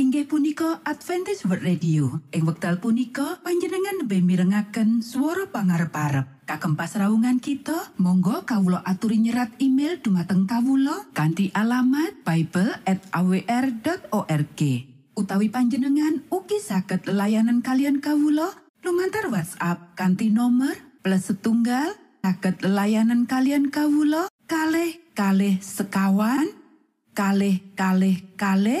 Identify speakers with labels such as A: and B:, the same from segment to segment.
A: inggih punika Adventist World Radio. Ing wekdal punika panjenengan lebih mirengaken suara pangarep-arep. Kagem pasraungan kita Monggo Kawulo aturi nyerat email dumateng Kawulo kanti alamat Bible utawi panjenengan uki saged layanan kalian Kawulo lumantar WhatsApp kanti nomor plus setunggal saged layanan kalian Kawulo kalh kalh sekawan kalh kalh kalh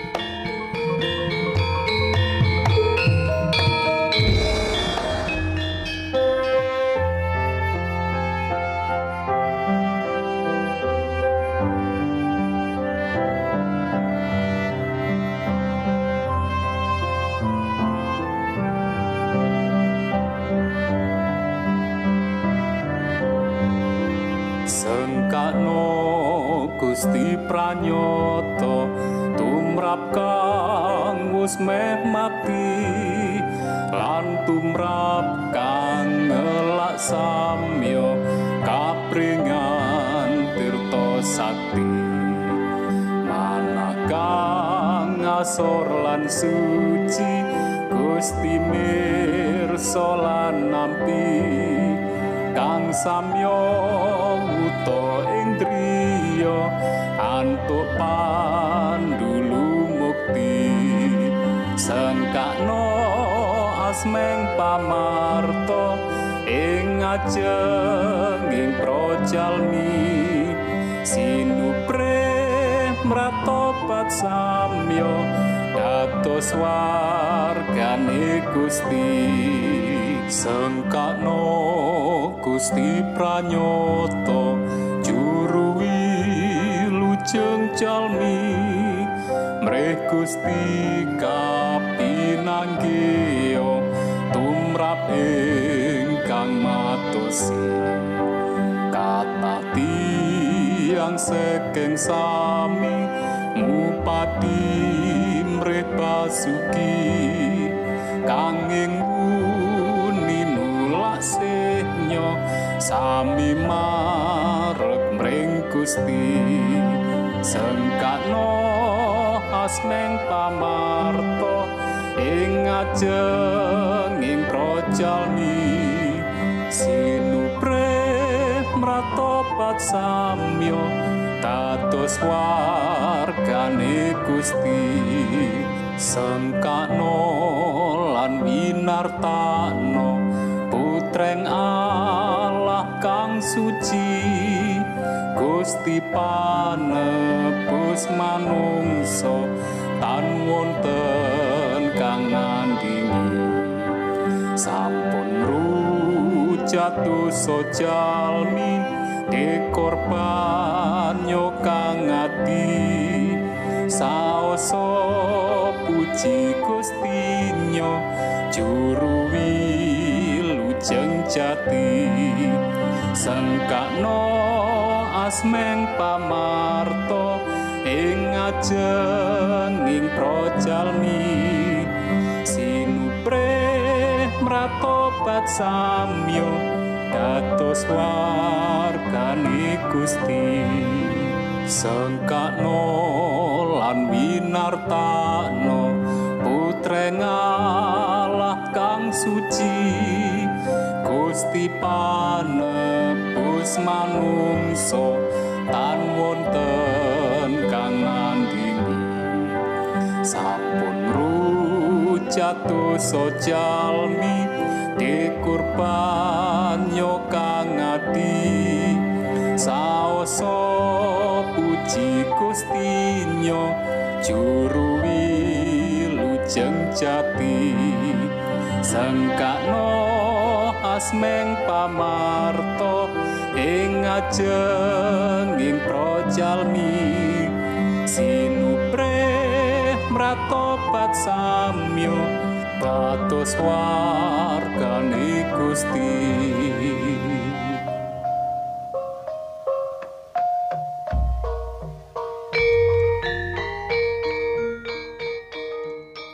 B: Gusti pranyata tumrap kang wis meh mati lan tumrap kang ngelak samyo kapringan tirta sakti. Manakang asor lan suci Gusti mirsa lan nampi kang samyo wuto driya antuk pandulu mukti. Sengkakno asmeng pamarto ing ajeng ing projalmi sinupre mratobat samyo dados wargane Gusti. Sengkakno Gusti pranyata. juru wilujeng jalmi mreh Gusti kapinanggih tumrap ingkang matosi kata tiang sekeng sami mupati mreh basuki kanging sami marek mring Gusti sengkakno asmeng pamarto ing ajeng ing projalmi. Sinupre mratobat samyo dados wargane Gusti. Sengkakno lan winartano putreng Allah kang suci Gusti panebus manungsa tan wonten kang ngandhi sampun rujatu sojalmi dekorban nyokang ati saoso puji gustinyo juru wilujeng jati. Sengkakno asmeng pamarto ing ajenging projalmi. Sinupre mratobat samyo dados wargane Gusti. Sengkakno lan winartano putreng Allah kang suci Gusti panebus manungso tan wonten kang nandini sampun rujatu sojalmi dikurban kang ati saoso puji Gustinyo juru wilujeng jati. Sengkakno asmeng pamarto ing ajenging projalmi sinupre mratobat samyo dados wargane Gusti.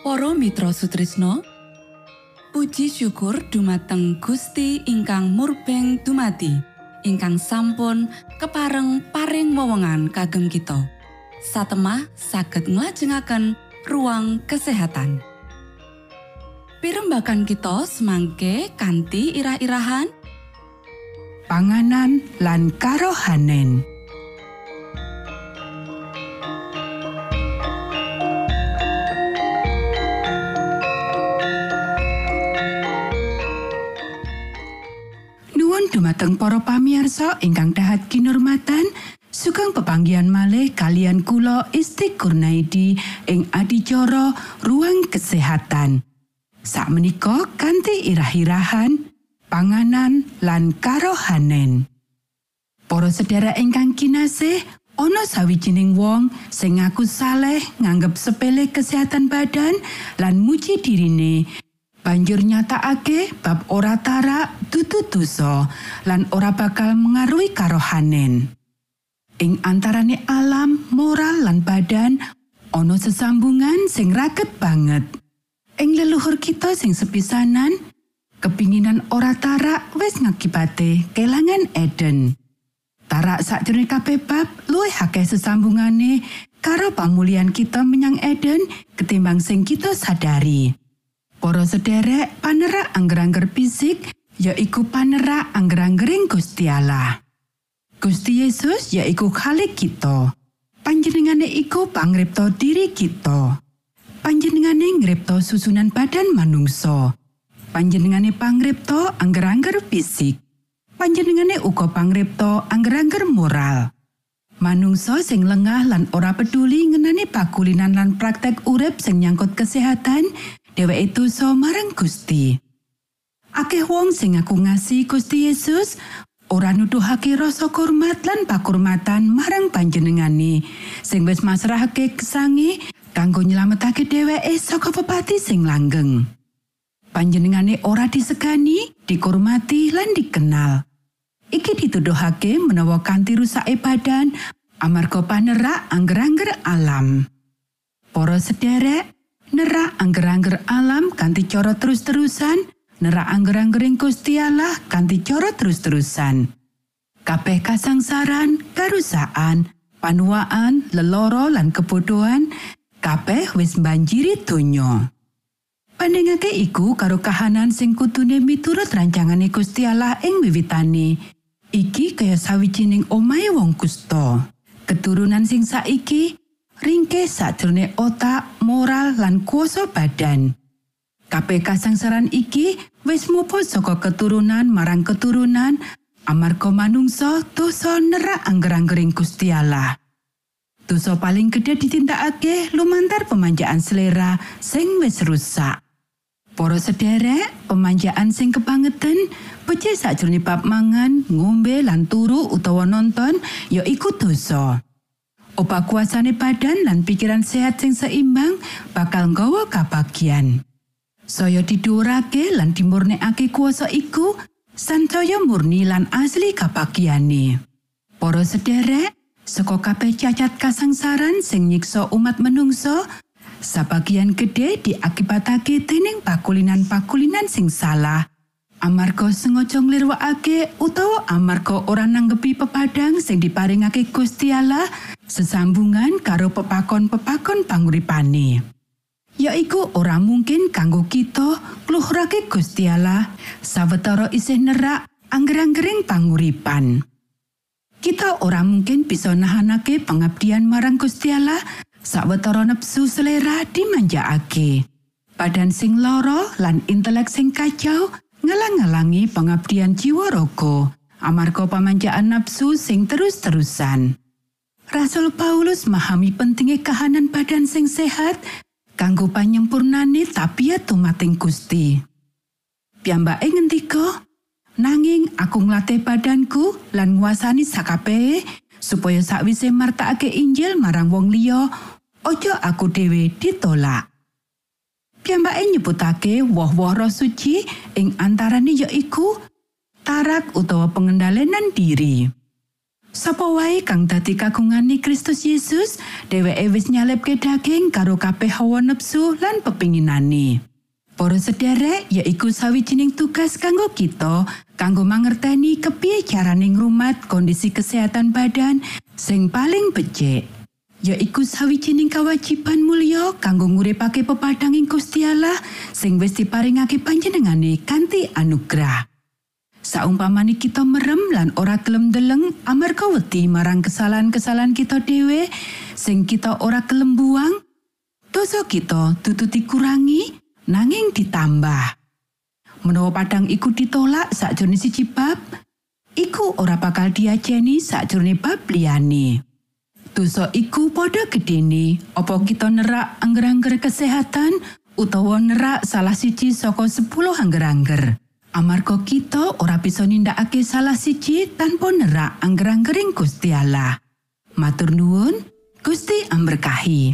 A: Para Mitra Sutrisno Puji syukur dumateng Gusti ingkang murbeng dumati ingkang sampun kepareng paring wewenngan kagem kita. Satemah saged nglajengaken ruang kesehatan. Pirembakan kita semangke kanthi irah-irahan.
C: Panganan lan karohanen. Dumateng para pamirsa ingkang dahat kinurmatan, sugeng pepanggihan malih kalian kula Isti Kurnaidi ing adicara ruang kesehatan. Sakmenika kanthi irah-irahan panganan lan karohanen. Para sedherek ingkang kinasih, ana sawijining wong sing ngaku saleh nganggep sepele kesehatan badan lan muji dirine. Banjur nyatakake bab ora tarak dudu dosa lan ora bakal mengaruhi karohanen. Ing antarane alam, moral lan badan ana sesambungan sing raket banget. Ing leluhur kita sing sepisanan, kepinginan ora tarak wis ngakibate kelangan Eden. Tarak sakjroning kabeh bab luwih akeh sesambungane karo pamulian kita menyang Eden ketimbang sing kita sadari. Para sederek panerak angger-angger fisik yaiku panerak angger-anggering Gusti Allah. Gusti Yesus yaiku khalik kita. Panjenengane iku pangripta diri kita. Panjenengane ngripta susunan badan manungsa. Panjenengane pangripta angger-angger fisik. Panjenengane uga pangripta angger-angger moral. Manungsa sing lengah lan ora peduli ngenani pakulinan lan praktek urip sing nyangkut kesehatan, dheweke dosa marang Gusti. Akeh wong sing ngaku ngasi Gusti Yesus ora nuduhake rasa hormat lan pakurmatan marang panjenengane sing wis masrahake kesangi kanggo nyelametake dheweke saka pepati sing langgeng. Panjenengane ora disegani, dikurmati lan dikenal. Iki dituduhake menawa kanthi rusake badan amarga panerak angger-angger alam. Para sederek, nerak angger-angger alam kanthi cara terus-terusan, nerak angger-anggering Gusti Allah kanthi cara terus-terusan. Kabeh kasangsaran, karusaan, panuaan, leloro lan kebodohan, kabeh wis banjiri donya. Pandengake iku karo kahanan sing kutune miturut rancangane Gusti Allah ing wiwitane. Iki kaya sawijining omahe wong kusta. Keturunan sing saiki ringkes sakjroning otak, moral lan kuasa badan. Kabeh kasangsaran iki wis muput saka keturunan marang keturunan amarga manungsa dosa nerak angger-anggering Gusti Allah. Dosa paling gedhe ditindakake lumantar pemanjaan selera sing wis rusak. Para sederek, pemanjaan sing kebangetan, becik sakjroning bab mangan, ngombe lan turu utawa nonton ya iku dosa. Oba kuasane badan lan pikiran sehat sing seimbang bakal nggawa kabagian. Saya didurake lan dimurnekake kuasa iku sancaya murni lan asli kabagiane. Para sederek, saka kabeh cacat kasangsaran sing nyiksa umat menungso, Sabagian gede diakibatake dening pakulinan-pakulinan sing salah. Amarga sengaja nglirwakake utawa amarga ora nanggepi pepadang sing diparingake Gusti Allah sesambungan karo pepakon-pepakon panguripane. Yaiku ora mungkin kanggo kita kluhurake Gusti Allah sawetara isih nerak angger-anggering panguripan. Kita ora mungkin bisa nahanake pengabdian marang Gusti Allah sawetara nepsu selera dimanjakake. Badan sing loro lan intelek sing kacau ngelang-ngelangi pengabdian jiwa raga amarga pamanjaan nafsu sing terus-terusan. Rasul Paulus memahami pentingnya kahanan badan sing sehat kanggo panyempurnane tabiat tumating Gusti. Piyambake ngendika, nanging aku nglatih badanku lan nguasani sakabehe supaya sakwise martakake Injil marang wong liya ojo aku dhewe ditolak. Piyambake nyebutake woh-woh roh suci ing antarane ya iku tarak utawa pengendalian diri. Sapa wae kang dadi kagungane Kristus Yesus, dheweke wis nyalipke daging karo kabeh hawa nepsu lan pepinginane. Para sederek yaiku sawijining tugas kanggo kita kanggo mangerteni kepiye carane ngrumat kondisi kesehatan badan sing paling becik. Yaiku sawijining kewajiban mulya kanggo nguripake pepadanging Gusti Allah sing wis diparingake panjenengane kanthi anugerah. Saumpamane kita merem lan ora gelem deleng amarga wedi marang kesalahan-kesalahan kita dhewe sing kita ora gelem buang, dosa kita dudu dikurangi nanging ditambah. Menawa padang iku ditolak sakjroning siji bab, iku ora bakal diajeni sakjroning bab liyane. Dosa iku padha gedene, apa kita nerak angger-angger kesehatan utawa nerak salah siji saka 10 angger-angger. Amarga kita ora bisa nindakake salah siji tanpa nerak angger-anggering Gusti Allah. Matur nuwun, Gusti amberkahi.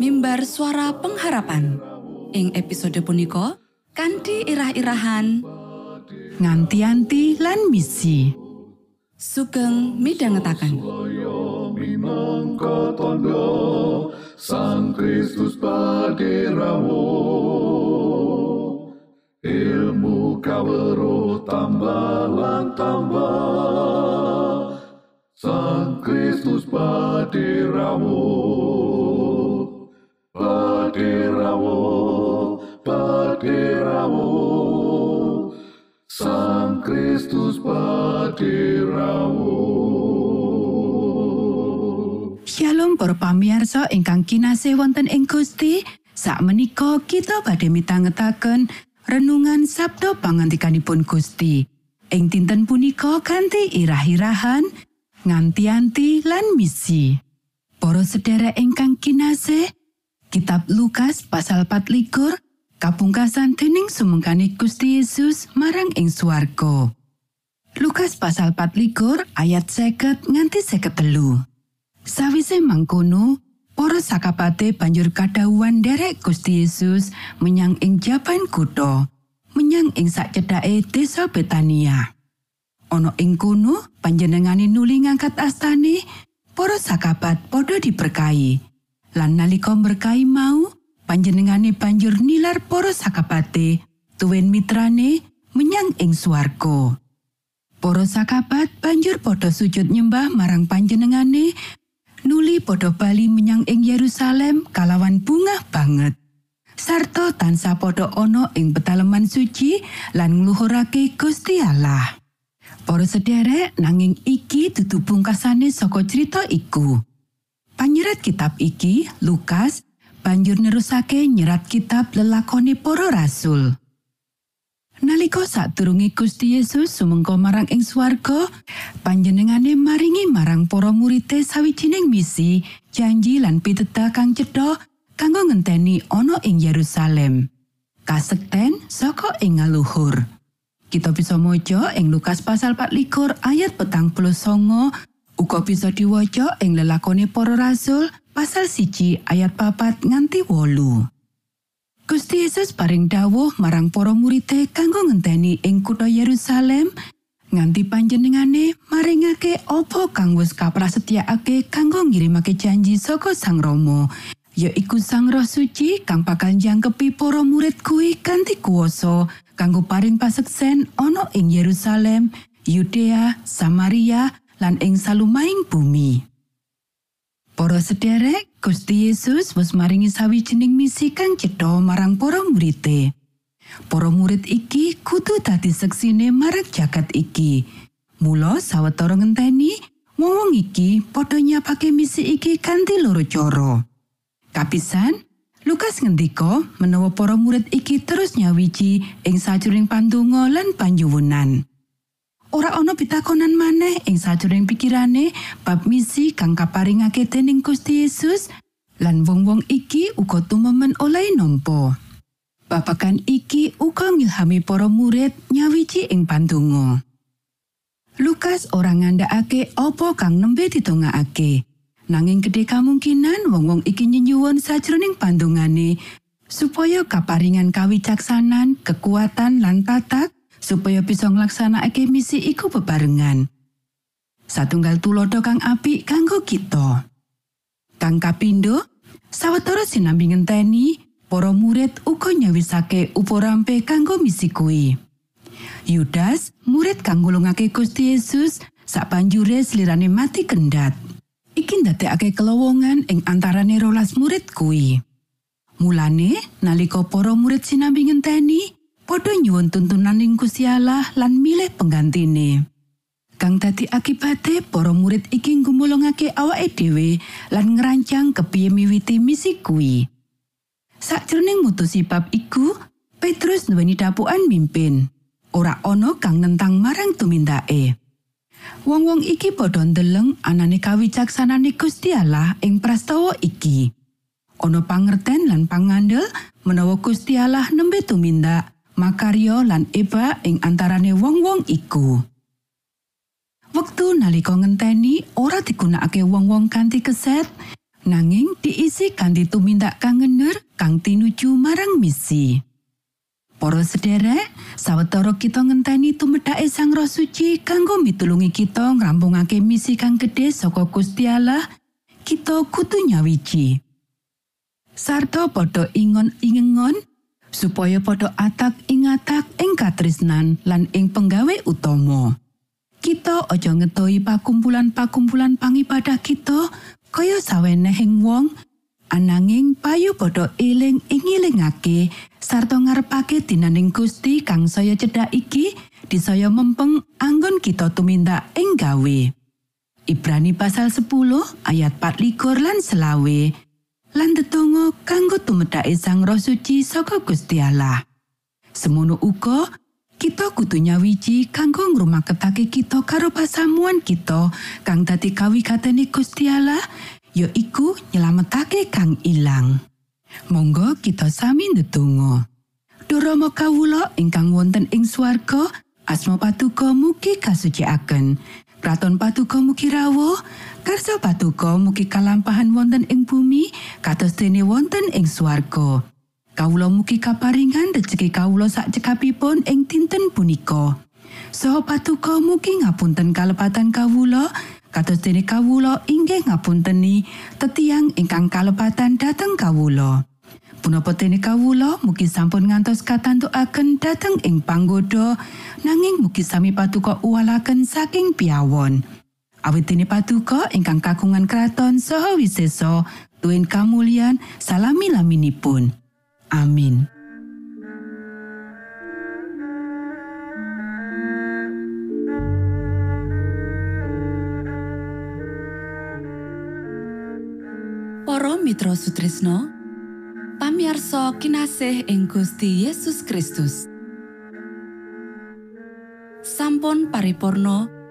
A: mimbar suara pengharapan. Ing episode punika kanthi irah-irahan
C: nganti-anti lan misi.
A: sugeng
D: minangka tondo Sang Kristus paderamu Ilmu kawero tambah tambah Sang Kristus paderamu Paderamu Paderamu Sang Kristus paderamu
C: Shalom para pamirsa ingkang kinasih wonten ing Gusti. Sakmenika kita badhe mitangetaken renungan Sabda pangantikanipun Gusti. Ing dinten punika kanthi irah-irahan nganti-anti lan misi. Para sedherek ingkang kinasih, Kitab Lukas pasal 24 kapungkasan dening sumengkane Gusti Yesus marang ing swarga. Lukas pasal 24 ayat 50 nganti 53. Sawise mangkono, para sakabate banjur kadhawuhan derek Gusti Yesus menyang ing jaban kutha, menyang ing sacedhake desa Betania. Ana ing kono panjenengane nuli ngangkat astane, para sakabat padha diberkahi. Lan nalika berkahi mau, panjenengane banjur nilar para sakabate tuwin mitrane menyang ing swarga. Para sakabat banjur padha sujud nyembah marang panjenengane nuli padha bali menyang ing Yerusalem kalawan bunga banget. Sarta tansah padha ana ing petaleman suci lan ngluhurake Gusti Allah. Para sederek nanging iki dudu pungkasane saka cerita iku. Panyerat kitab iki, Lukas, banjur nerusake nyerat kitab lelakone para rasul. Nalika sadurunge Gusti Yesus sumengko marang ing swarga, panjenengane maringi marang para murite sawijining misi, janji lan pitedah kang cedha kanggo ngenteni ana ing Yerusalem. Kasekten saka ing ngaluhur. Kita bisa maca ing Lukas pasal 24 ayat petang puluh songo, uga bisa diwaca ing lelakone para rasul pasal siji ayat papat nganti wolu. Gusti Yesus paring dawuh marang para murite kanggo ngenteni ing kutha Yerusalem nganti panjenengane maringake apa kang wis kaprasetyakake kanggo ngirimake janji saka Sang Rama yaiku Sang Roh Suci kang bakal njangkepi para murid kuwi kanthi kuwasa kanggo paring paseksen ana ing Yerusalem, Yudea, Samaria lan ing salumahing bumi. Para sederek, Gusti Yesus wis maringi sawijining misi kang cetha marang para murite. Para murid iki kudu dadi seksine marang jagat iki. Mula sawetara ngenteni, wong iki padha nyapake misi iki kanthi loro cara. Kapisan, Lukas ngendika menawa para murid iki terus nyawiji ing sajroning pandonga lan panjuwunan. Ora ana pitakonan maneh ing sajroning pikirane bab misi kang kaparingake dening Gusti Yesus lan wong-wong iki uga tumemen oleh nampa. Babagan iki uga ngilhami para murid nyawiji ing pandonga. Lukas ora ngandhakake apa kang nembe ditongakake. Nanging gedhe kemungkinan wong-wong iki nyenyuwun sajroning pandongane supaya kaparingan kawicaksanan, kekuatan lan tatak supaya bisa nglaksanakake misi iku bebarengan. Satunggal tulodo kang apik kanggo kita. Kang kapindo, sawetara sinambi ngenteni, para murid uga nyawisake uporampe kanggo misi kuwi. Yudas, murid kang ngulungake Gusti Yesus, sabanjure slirane mati kendhat. Iki ndadekake kelowongan ing antarane rolas murid kuwi. Mulane nalika para murid sinambi ngenteni, padha nyuwun tuntunan ing Gusti Allah lan milih penggantine. Kang dadi akibate para murid iki ngumulungake awake dhewe lan ngerancang kepiye miwiti misi kuwi. Sakjroning mutusi bab iku, Petrus nduweni dapukan mimpin. Ora ana kang nentang marang tumindake. Wong-wong iki padha ndeleng anane kawicaksanane Gusti Allah ing prastawa iki. Ana pangerten lan pangandel menawa Gusti Allah nembe tumindak makarya lan eba ing antarane wong-wong iku. Wektu nalika ngenteni ora digunakake wong-wong kanthi keset, nanging diisi kanthi tumindak kang ngener kang tinuju marang misi. Para sederek, sawetara kita ngenteni tumedhake Sang Roh Suci kanggo mitulungi kita ngrampungake misi kang gedhe saka Gusti Allah, kita kudu nyawiji. Sarta padha ingon-ingengon supaya padha atak ing atak ing katresnan lan ing penggawe utama. Kita aja ngetoi pakumpulan-pakumpulan pangibadah kita kaya sawenehing wong ananging payu padha eling ing ilingake sarta ngarepake dinaning Gusti kang saya cedhak iki disaya mempeng anggon kita tumindak ing gawe. Ibrani pasal 10 ayat 24 lan selawe lan tetunggo kanggo tumedhake Sang Roh Suci saka Gusti Allah. Semono uga kita kudu nyawiji kanggo ngrumaketake kita karo pasamuan kita kang dadi kawigatene Gusti Allah yaiku nyelametake kang ilang. Monggo kita sami ndedonga. Durama kawula ingkang wonten ing swarga, asma patuko mugi kasucikaken. Kraton patuko mugi rawuh, karsa patuko mugi kalampahan wonten ing bumi, kados dene wonten ing swarga. Kawula mugi kaparingan rejeki kawula sak cekapipun ing dinten punika. Saha patuko mugi ngapunten kalepatan kawula, kados dene kawula inggih ngapunteni tetiang ingkang kalepatan dhateng kawula. Punapa dene kawula mugi sampun ngantos katantukaken dhateng ing panggoda nanging mugi sami patuko uwalaken saking piawon. Awit dene patuko ingkang kagungan kraton saha wisesa tuwin kamulyan salami laminipun. Amin.
A: Para Mitra Sutrisno pamiarsa kinasih ing Gusti Yesus Kristus sampun paripurno